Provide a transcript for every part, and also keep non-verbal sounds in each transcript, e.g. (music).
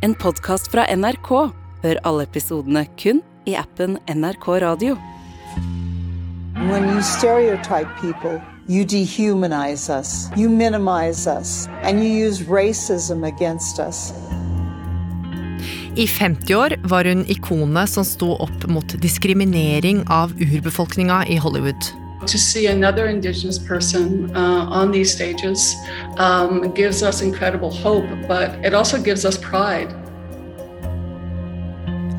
en podkast fra NRK. Hør alle episodene kun i appen NRK Radio. When you stereotype people, you dehumanize us, you minimize us, and you use racism against us. I 50 år var hun ikonet som sto opp mot diskriminering av urbefolkninga i Hollywood. To see another Indigenous person uh, on these stages um, gives us incredible hope, but it also gives us pride.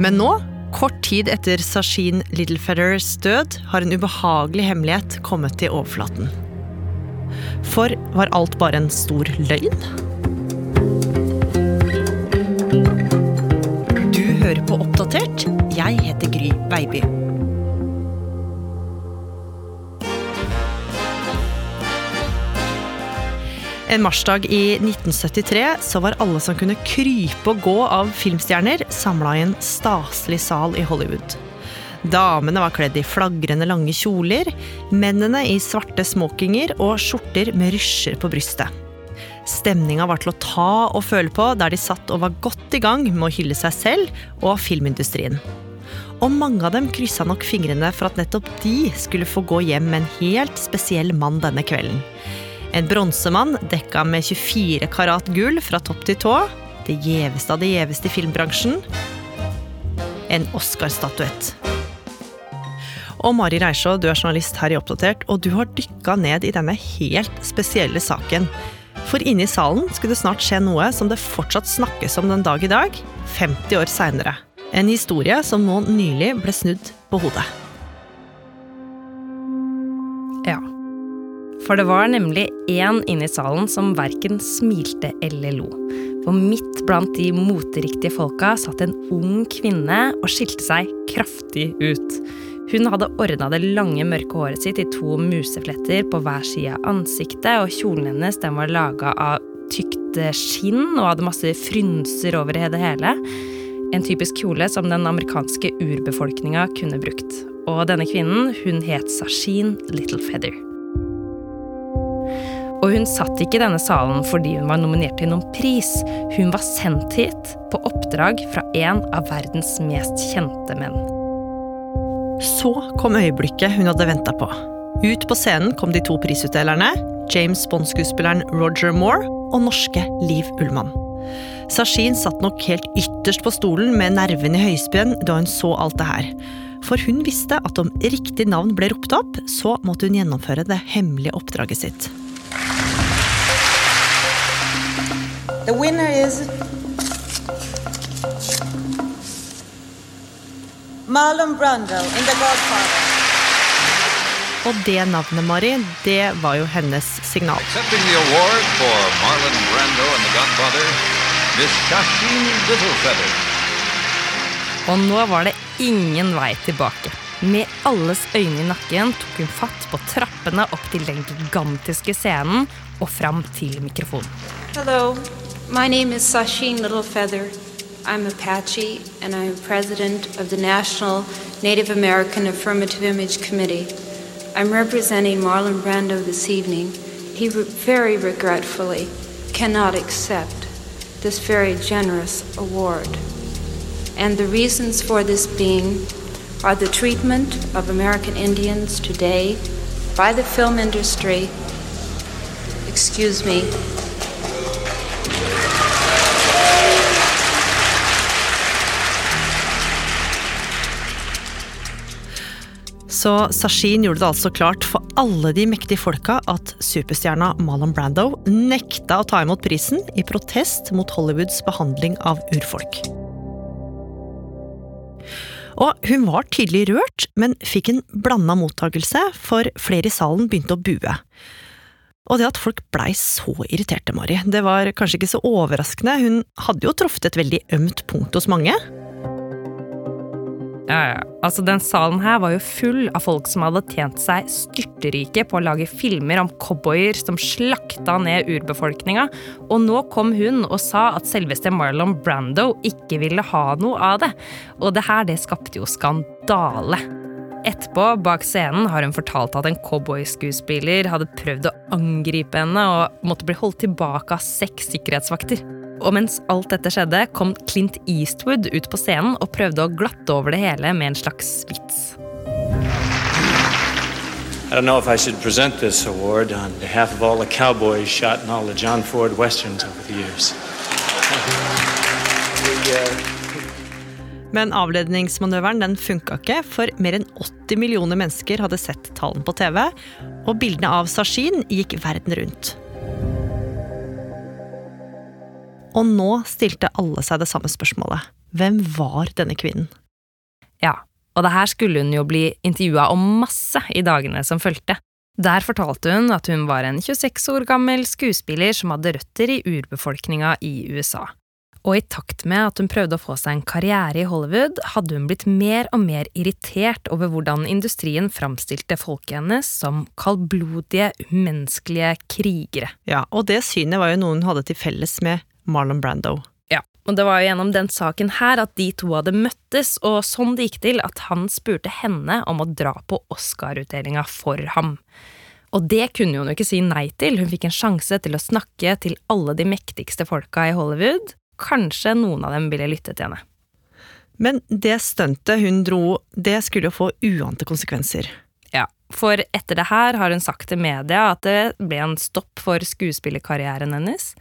Men nå, kort tid etter Sashin Littlefeathers død, har en ubehagelig hemmelighet kommet til overflaten. For var alt bare en stor løgn? Du hører på Oppdatert. Jeg heter Gry Baby. En marsdag i 1973 så var alle som kunne krype og gå av filmstjerner, samla i en staselig sal i Hollywood. Damene var kledd i flagrende lange kjoler, mennene i svarte smokinger og skjorter med rysjer på brystet. Stemninga var til å ta og føle på der de satt og var godt i gang med å hylle seg selv og filmindustrien. Og mange av dem kryssa nok fingrene for at nettopp de skulle få gå hjem med en helt spesiell mann denne kvelden. En bronsemann dekka med 24 karat gull fra topp til tå. Det gjeveste av det gjeveste i filmbransjen. En Oscar-statuett. Og Mari Reisjå, du er journalist her i Oppdatert, og du har dykka ned i denne helt spesielle saken. For inne i salen skulle det snart skje noe som det fortsatt snakkes om den dag i dag, 50 år seinere. En historie som nå nylig ble snudd på hodet. For det var nemlig én inne i salen som verken smilte eller lo. For midt blant de moteriktige folka satt en ung kvinne og skilte seg kraftig ut. Hun hadde ordna det lange, mørke håret sitt i to musefletter på hver side av ansiktet, og kjolen hennes den var laga av tykt skinn og hadde masse frynser over det hele. En typisk kjole som den amerikanske urbefolkninga kunne brukt. Og denne kvinnen, hun het Sashin Littlefeather. Og hun satt ikke i denne salen fordi hun var nominert til noen pris. Hun var sendt hit på oppdrag fra en av verdens mest kjente menn. Så kom øyeblikket hun hadde venta på. Ut på scenen kom de to prisutdelerne, James Bond-skuespilleren Roger Moore og norske Liv Ullmann. Sashin satt nok helt ytterst på stolen med nerven i høyspenn da hun så alt det her. For hun visste at om riktig navn ble ropt opp, så måtte hun gjennomføre det hemmelige oppdraget sitt. The winner is Marlon Brando in The Godfather. Og det navnet, Mari, det var jo hennes signal. Accepting the award for Marlon Brando and The Godfather, Miss Shashin Littlefeather. Og nå var det ingen vei tilbake. Med alles øyne i nakken tok hun fatt på trappene opp til den gigantiske scenen og fram til mikrofonen. Hello, my name is Sashin Littlefeather. I'm Apache, and I'm president of the National Native American Affirmative Image Committee. I'm representing Marlon Brando this evening. He re- very regretfully cannot accept this very generous award. And the reasons for this being are the treatment of American Indians today by the film industry. Excuse me. Så Sashin gjorde det altså klart for alle de mektige folka at superstjerna Malon Brando nekta å ta imot prisen i protest mot Hollywoods behandling av urfolk. Og hun var tydelig rørt, men fikk en blanda mottakelse, for flere i salen begynte å bue. Og det at folk blei så irriterte, Mari, det var kanskje ikke så overraskende, hun hadde jo truffet et veldig ømt punkt hos mange. Ja, ja. Altså, Den salen her var jo full av folk som hadde tjent seg styrterike på å lage filmer om cowboyer som slakta ned urbefolkninga, og nå kom hun og sa at selveste Marlon Brando ikke ville ha noe av det. Og det her, det skapte jo skandale. Etterpå, bak scenen, har hun fortalt at en cowboyskuespiller hadde prøvd å angripe henne og måtte bli holdt tilbake av seks sikkerhetsvakter. Og mens alt dette skjedde, kom Clint Eastwood ut på scenen og prøvde å glatte over det hele med en slags vits. I don't know if I should present this award on behalf of all the cowboys shot in all the John Ford westerns over the years. Men avledningsmanøveren den funka ikke, for mer enn 80 millioner mennesker hadde sett tallene på TV, og bildene av Sashin gikk verden rundt. Og nå stilte alle seg det samme spørsmålet. Hvem var denne kvinnen? Ja, og det her skulle hun jo bli intervjua om masse i dagene som fulgte. Der fortalte hun at hun var en 26 år gammel skuespiller som hadde røtter i urbefolkninga i USA. Og i takt med at hun prøvde å få seg en karriere i Hollywood, hadde hun blitt mer og mer irritert over hvordan industrien framstilte folket hennes som kaldblodige, umenneskelige krigere. Ja, Og det synet var jo noe hun hadde til felles med Marlon Brando. Ja, og det var jo gjennom den saken her at de to hadde møttes, og sånn det gikk til at han spurte henne om å dra på Oscar-utdelinga for ham. Og det kunne hun jo ikke si nei til, hun fikk en sjanse til å snakke til alle de mektigste folka i Hollywood, kanskje noen av dem ville lytte til henne. Men det stuntet hun dro, det skulle jo få uante konsekvenser. Ja, for etter det her har hun sagt til media at det ble en stopp for skuespillerkarrieren hennes.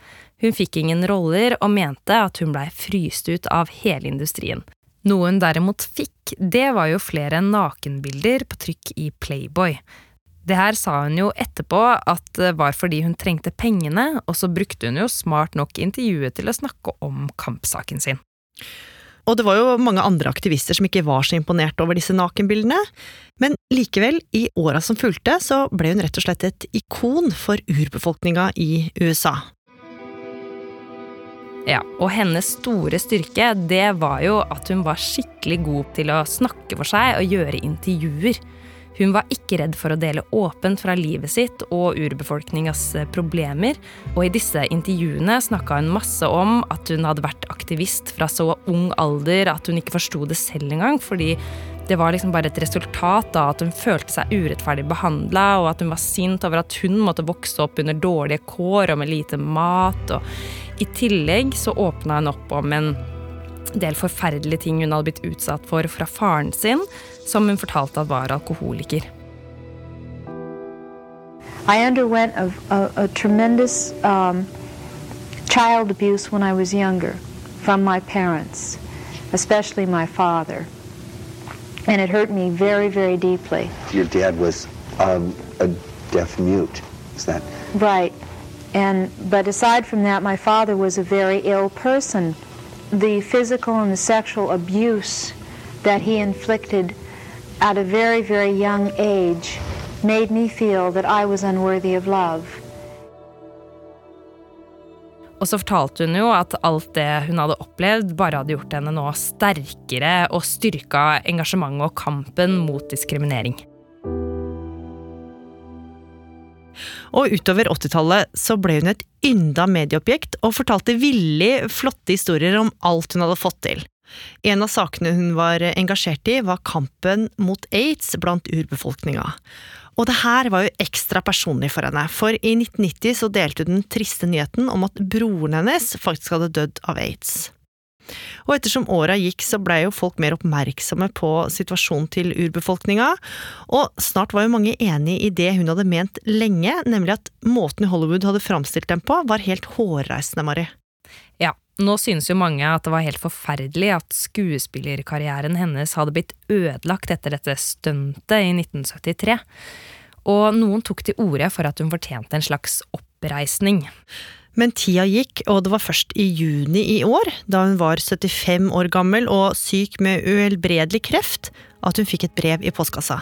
Hun fikk ingen roller og mente at hun blei fryst ut av hele industrien. Noe hun derimot fikk, det var jo flere nakenbilder på trykk i Playboy. Det her sa hun jo etterpå at det var fordi hun trengte pengene, og så brukte hun jo smart nok intervjuet til å snakke om kampsaken sin. Og det var jo mange andre aktivister som ikke var så imponert over disse nakenbildene, men likevel, i åra som fulgte, så ble hun rett og slett et ikon for urbefolkninga i USA. Ja, og hennes store styrke, det var jo at hun var skikkelig god til å snakke for seg og gjøre intervjuer. Hun var ikke redd for å dele åpent fra livet sitt og urbefolkningas eh, problemer, og i disse intervjuene snakka hun masse om at hun hadde vært aktivist fra så ung alder at hun ikke forsto det selv engang, fordi det var liksom bare et resultat av at hun følte seg urettferdig behandla, og at hun var sint over at hun måtte vokse opp under dårlige kår og med lite mat. Og I tillegg så åpna hun opp om en del forferdelige ting hun hadde blitt utsatt for fra faren sin, som hun fortalte at var alkoholiker. I underwent a, a, a tremendous um, child abuse when I was younger from my parents, especially my father. And it hurt me very, very deeply. Your dad was um, a deaf mute, is that? Right. And, but aside from that, my father was a very ill person. The physical and the sexual abuse that he inflicted at a very, very young age made me feel that I was unworthy of love. Og så fortalte hun jo at alt det hun hadde opplevd, bare hadde gjort henne nå sterkere og styrka engasjementet og kampen mot diskriminering. Og utover 80-tallet så ble hun et ynda medieobjekt og fortalte villig flotte historier om alt hun hadde fått til. En av sakene hun var engasjert i, var kampen mot aids blant urbefolkninga. Og det her var jo ekstra personlig for henne, for i 1990 så delte hun den triste nyheten om at broren hennes faktisk hadde dødd av aids. Og ettersom åra gikk, så blei jo folk mer oppmerksomme på situasjonen til urbefolkninga, og snart var jo mange enig i det hun hadde ment lenge, nemlig at måten Hollywood hadde framstilt dem på, var helt hårreisende, Mari. Ja, nå synes jo mange at det var helt forferdelig at skuespillerkarrieren hennes hadde blitt ødelagt etter dette stuntet i 1973. Og noen tok til orde for at hun fortjente en slags oppreisning. Men tida gikk, og det var først i juni i år, da hun var 75 år gammel og syk med uhelbredelig kreft, at hun fikk et brev i postkassa.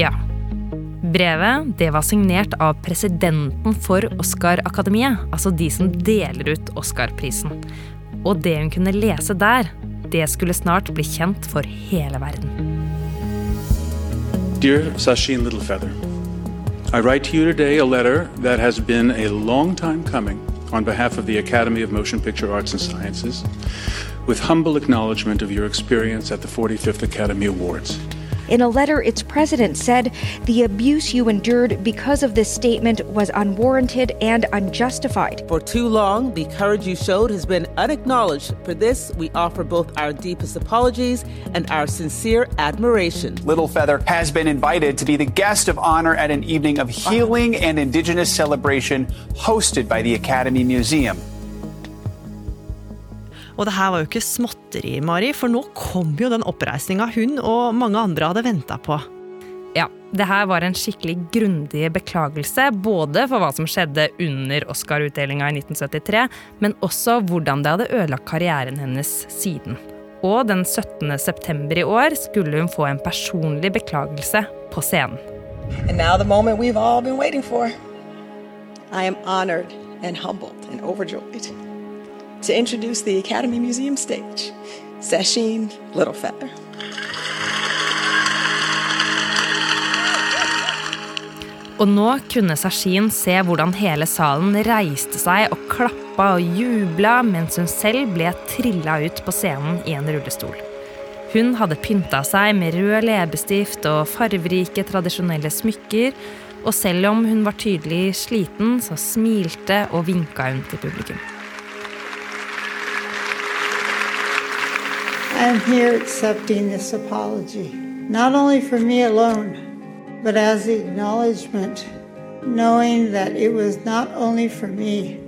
Ja, Brevet det var signert av presidenten for Oscar-akademiet, altså de som deler ut Oscar-prisen. Og det hun kunne lese der, det skulle snart bli kjent for hele verden. Dear Sashin Littlefeather, I write to you today a letter that has been a long time coming on behalf of the Academy of Motion Picture Arts and Sciences, with humble acknowledgement of your experience at the 45th Academy Awards. In a letter, its president said the abuse you endured because of this statement was unwarranted and unjustified. For too long, the courage you showed has been unacknowledged. For this, we offer both our deepest apologies and our sincere admiration. Little Feather has been invited to be the guest of honor at an evening of healing and indigenous celebration hosted by the Academy Museum. Og det her var jo ikke småtteri, Mari, for nå kom jo den oppreisninga hun og mange andre hadde venta på. Ja, det her var en skikkelig grundig beklagelse, både for hva som skjedde under Oscar-utdelinga i 1973, men også hvordan det hadde ødelagt karrieren hennes siden. Og den 17. september i år skulle hun få en personlig beklagelse på scenen. And now the moment we've all been waiting for. I am honored and humbled and overjoyed to introduce the Academy Museum stage, Sasheen Littlefeather. Og nå kunne Sashin se hvordan hele salen reiste seg og klappa og jubla mens hun selv ble trilla ut på scenen i en rullestol. Hun hadde pynta seg med rød leppestift og farverike, tradisjonelle smykker, og selv om hun var tydelig sliten, så smilte og vinka hun til publikum. I'm here accepting this apology, not only for me alone, but as the acknowledgement, knowing that it was not only for me,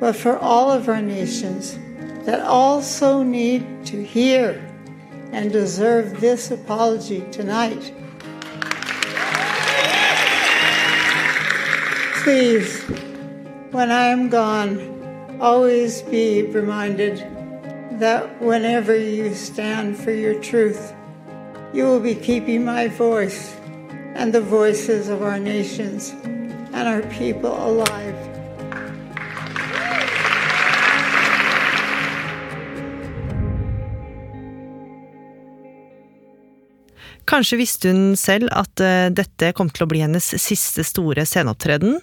but for all of our nations that also need to hear and deserve this apology tonight. Please, when I am gone, always be reminded that whenever you stand for your truth, you will be keeping my voice and the voices of our nations and our people alive. Kanskje visste hun selv at eh, dette kom til å bli hennes siste store sceneopptreden.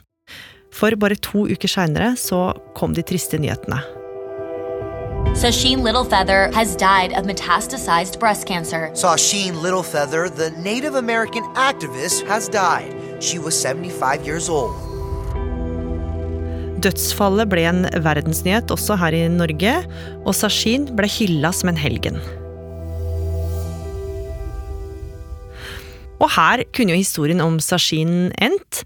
For bare to uker seinere så kom de triste nyhetene. Sasheen Littlefeather has died of metastasized breast cancer. Sasheen Littlefeather, the Native American activist, has died. She was 75 years old. Dødsfallet ble en verdensnyhet også her i Norge, og Sashin ble hylla som en helgen. Og her kunne jo historien om Sashin endt,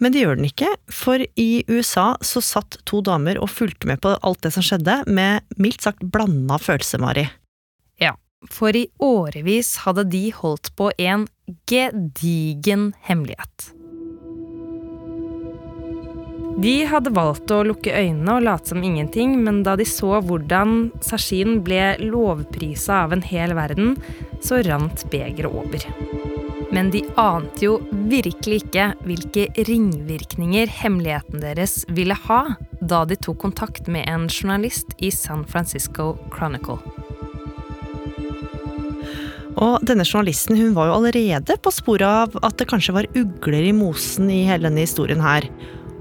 men det gjør den ikke, for i USA så satt to damer og fulgte med på alt det som skjedde, med mildt sagt blanda følelser, Mari. Ja, for i årevis hadde de holdt på en gedigen hemmelighet. De hadde valgt å lukke øynene og late som ingenting, men da de så hvordan Sashin ble lovprisa av en hel verden, så rant begeret over. Men de ante jo virkelig ikke hvilke ringvirkninger hemmeligheten deres ville ha da de tok kontakt med en journalist i San Francisco Chronicle. Og denne journalisten hun var jo allerede på sporet av at det kanskje var ugler i mosen i hele denne historien her.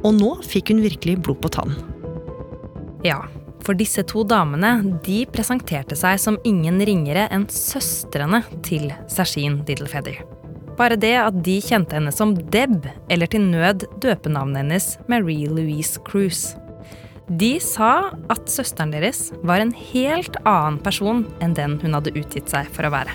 Og nå fikk hun virkelig blod på tann. Ja, for disse to damene de presenterte seg som ingen ringere enn søstrene til Sashin Diddlefeather. Bare det at de kjente henne som Deb, eller til nød døpenavnet hennes Marie Louise Cruise. De sa at søsteren deres var en helt annen person enn den hun hadde utgitt seg for å være.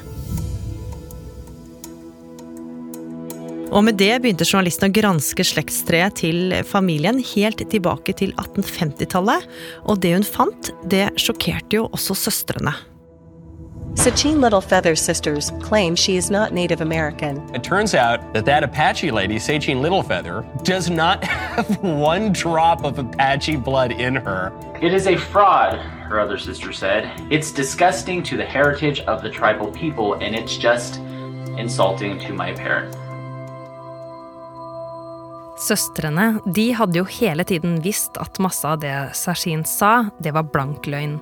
Og med det begynte journalisten å granske slektstreet til familien helt tilbake til 1850-tallet. Og det hun fant, det sjokkerte jo også søstrene. Sachin Littlefeather's sisters claim she is not Native American. It turns out that that Apache lady, Sachin Littlefeather, does not (laughs) have one drop of Apache blood in her. It is a fraud, her other sister said. It's disgusting to the heritage of the tribal people, and it's just insulting to my parents. Søstrene de hadde jo hele tiden visst at masse av det Sashin sa, det var blank løgn.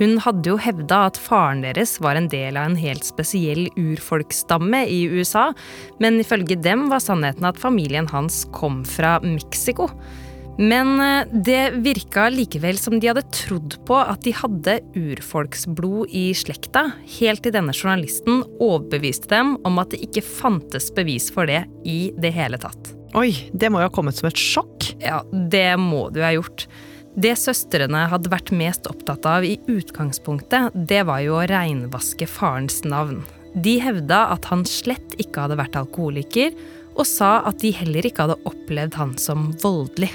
Hun hadde jo hevda at faren deres var en del av en helt spesiell urfolksstamme i USA, men ifølge dem var sannheten at familien hans kom fra Mexico. Men eh, det virka likevel som de hadde trodd på at de hadde urfolksblod i slekta, helt til denne journalisten overbeviste dem om at det ikke fantes bevis for det i det hele tatt. Oi, det må jo ha kommet som et sjokk? Ja, det må du ha gjort. Det søstrene hadde vært mest opptatt av i utgangspunktet, det var jo å reinvaske farens navn. De hevda at han slett ikke hadde vært alkoholiker, og sa at de heller ikke hadde opplevd han som voldelig.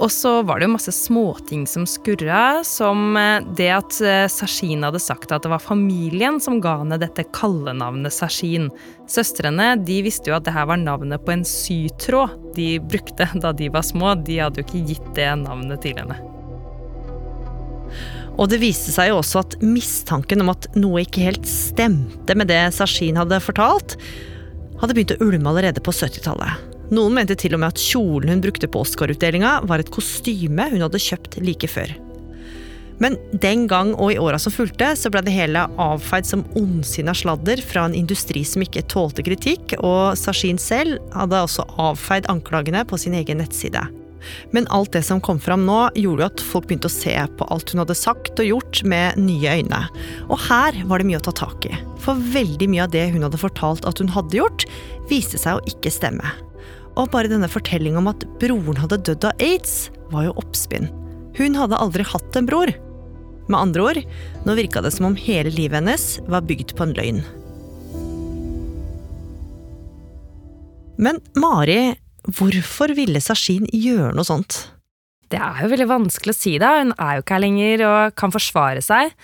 Og så var det jo masse småting som skurra, som eh, det at eh, Sashin hadde sagt at det var familien som ga henne dette kallenavnet Sashin. Søstrene de visste jo at det her var navnet på en sytråd de brukte da de var små. De hadde jo ikke gitt det navnet til henne. Og det viste seg jo også at mistanken om at noe ikke helt stemte med det Sashin hadde fortalt, hadde begynt å ulme allerede på 70-tallet. Noen mente til og med at kjolen hun brukte på Oscar-utdelinga, var et kostyme hun hadde kjøpt like før. Men den gang og i åra som fulgte, så ble det hele avfeid som ondsinna sladder fra en industri som ikke tålte kritikk, og Sashin selv hadde også avfeid anklagene på sin egen nettside. Men alt det som kom fram nå, gjorde at folk begynte å se på alt hun hadde sagt og gjort med nye øyne. Og her var det mye å ta tak i. For veldig mye av det hun hadde fortalt at hun hadde gjort, viste seg å ikke stemme. Og bare denne fortellingen om at broren hadde dødd av aids, var jo oppspinn. Hun hadde aldri hatt en bror. Med andre ord, nå virka det som om hele livet hennes var bygd på en løgn. Men Mari, hvorfor ville Sashin gjøre noe sånt? Det er jo veldig vanskelig å si, da. Hun er jo ikke her lenger og kan forsvare seg.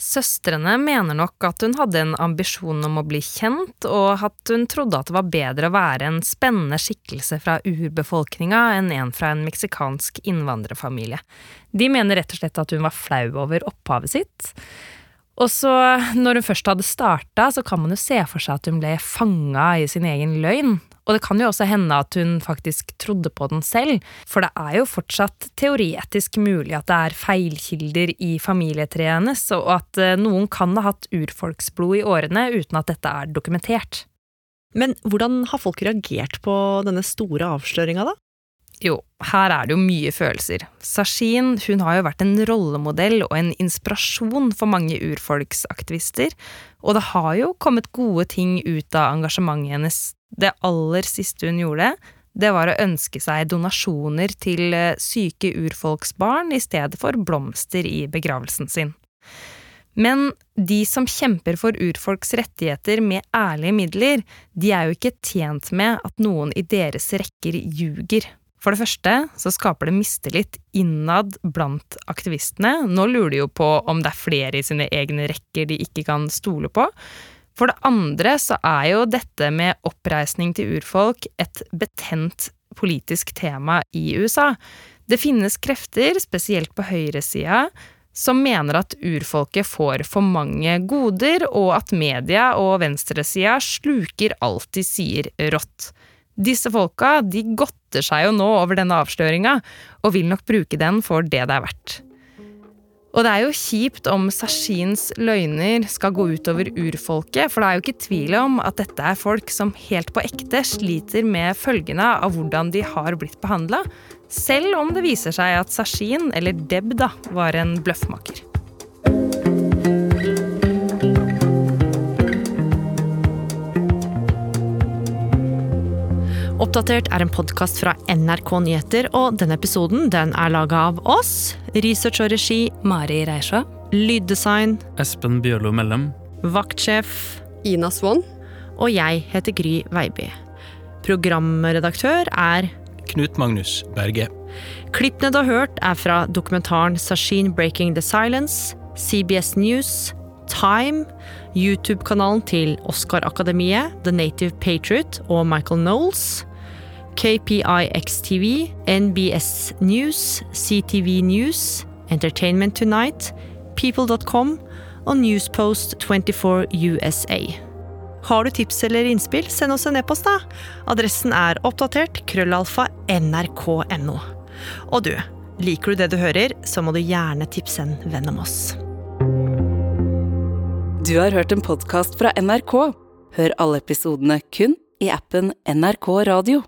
Søstrene mener nok at hun hadde en ambisjon om å bli kjent, og at hun trodde at det var bedre å være en spennende skikkelse fra urbefolkninga enn en fra en meksikansk innvandrerfamilie. De mener rett og slett at hun var flau over opphavet sitt. Og så, når hun først hadde starta, så kan man jo se for seg at hun ble fanga i sin egen løgn. Og det kan jo også hende at hun faktisk trodde på den selv, for det er jo fortsatt teoretisk mulig at det er feilkilder i familietreet hennes, og at eh, noen kan ha hatt urfolksblod i årene uten at dette er dokumentert. Men hvordan har folk reagert på denne store avsløringa, da? Jo, her er det jo mye følelser. Sashin hun har jo vært en rollemodell og en inspirasjon for mange urfolksaktivister, og det har jo kommet gode ting ut av engasjementet hennes. Det aller siste hun gjorde, det var å ønske seg donasjoner til eh, syke urfolksbarn i stedet for blomster i begravelsen sin. Men de som kjemper for urfolks rettigheter med ærlige midler, de er jo ikke tjent med at noen i deres rekker ljuger. For det første så skaper det mistillit innad blant aktivistene. Nå lurer de jo på om det er flere i sine egne rekker de ikke kan stole på. For det andre så er jo dette med oppreisning til urfolk et betent politisk tema i USA. Det finnes krefter, spesielt på høyresida, som mener at urfolket får for mange goder, og at media og venstresida sluker alt de sier rått. Disse folka de godter seg jo nå over denne avsløringa, og vil nok bruke den for det det er verdt. Og det er jo kjipt om Sashins løgner skal gå utover urfolket, for det er jo ikke tvil om at dette er folk som helt på ekte sliter med følgene av hvordan de har blitt behandla, selv om det viser seg at Sashin, eller Deb, da, var en bløffmaker. Oppdatert er en podkast fra NRK Nyheter, og denne episoden den er laga av oss. Research og regi Mari Reisjå. Lyddesign Espen Bjørlo Mellem. Vaktsjef Ina Swann. Og jeg heter Gry Veiby. Programredaktør er Knut Magnus Berge. Klippene du har hørt, er fra dokumentaren Sashin Breaking the Silence, CBS News, Time, YouTube-kanalen til Oscar-akademiet, The Native Patriot og Michael Knowles, KPIX-TV, NBS News, CTV News, Entertainment Tonight, People.com og Newspost 24 USA. Har du tips eller innspill, send oss en e-post, da. Adressen er oppdatert krøllalfa nrk.no. Og du, liker du det du hører, så må du gjerne tipse en venn om oss. Du har hørt en podkast fra NRK. Hør alle episodene kun i appen NRK Radio.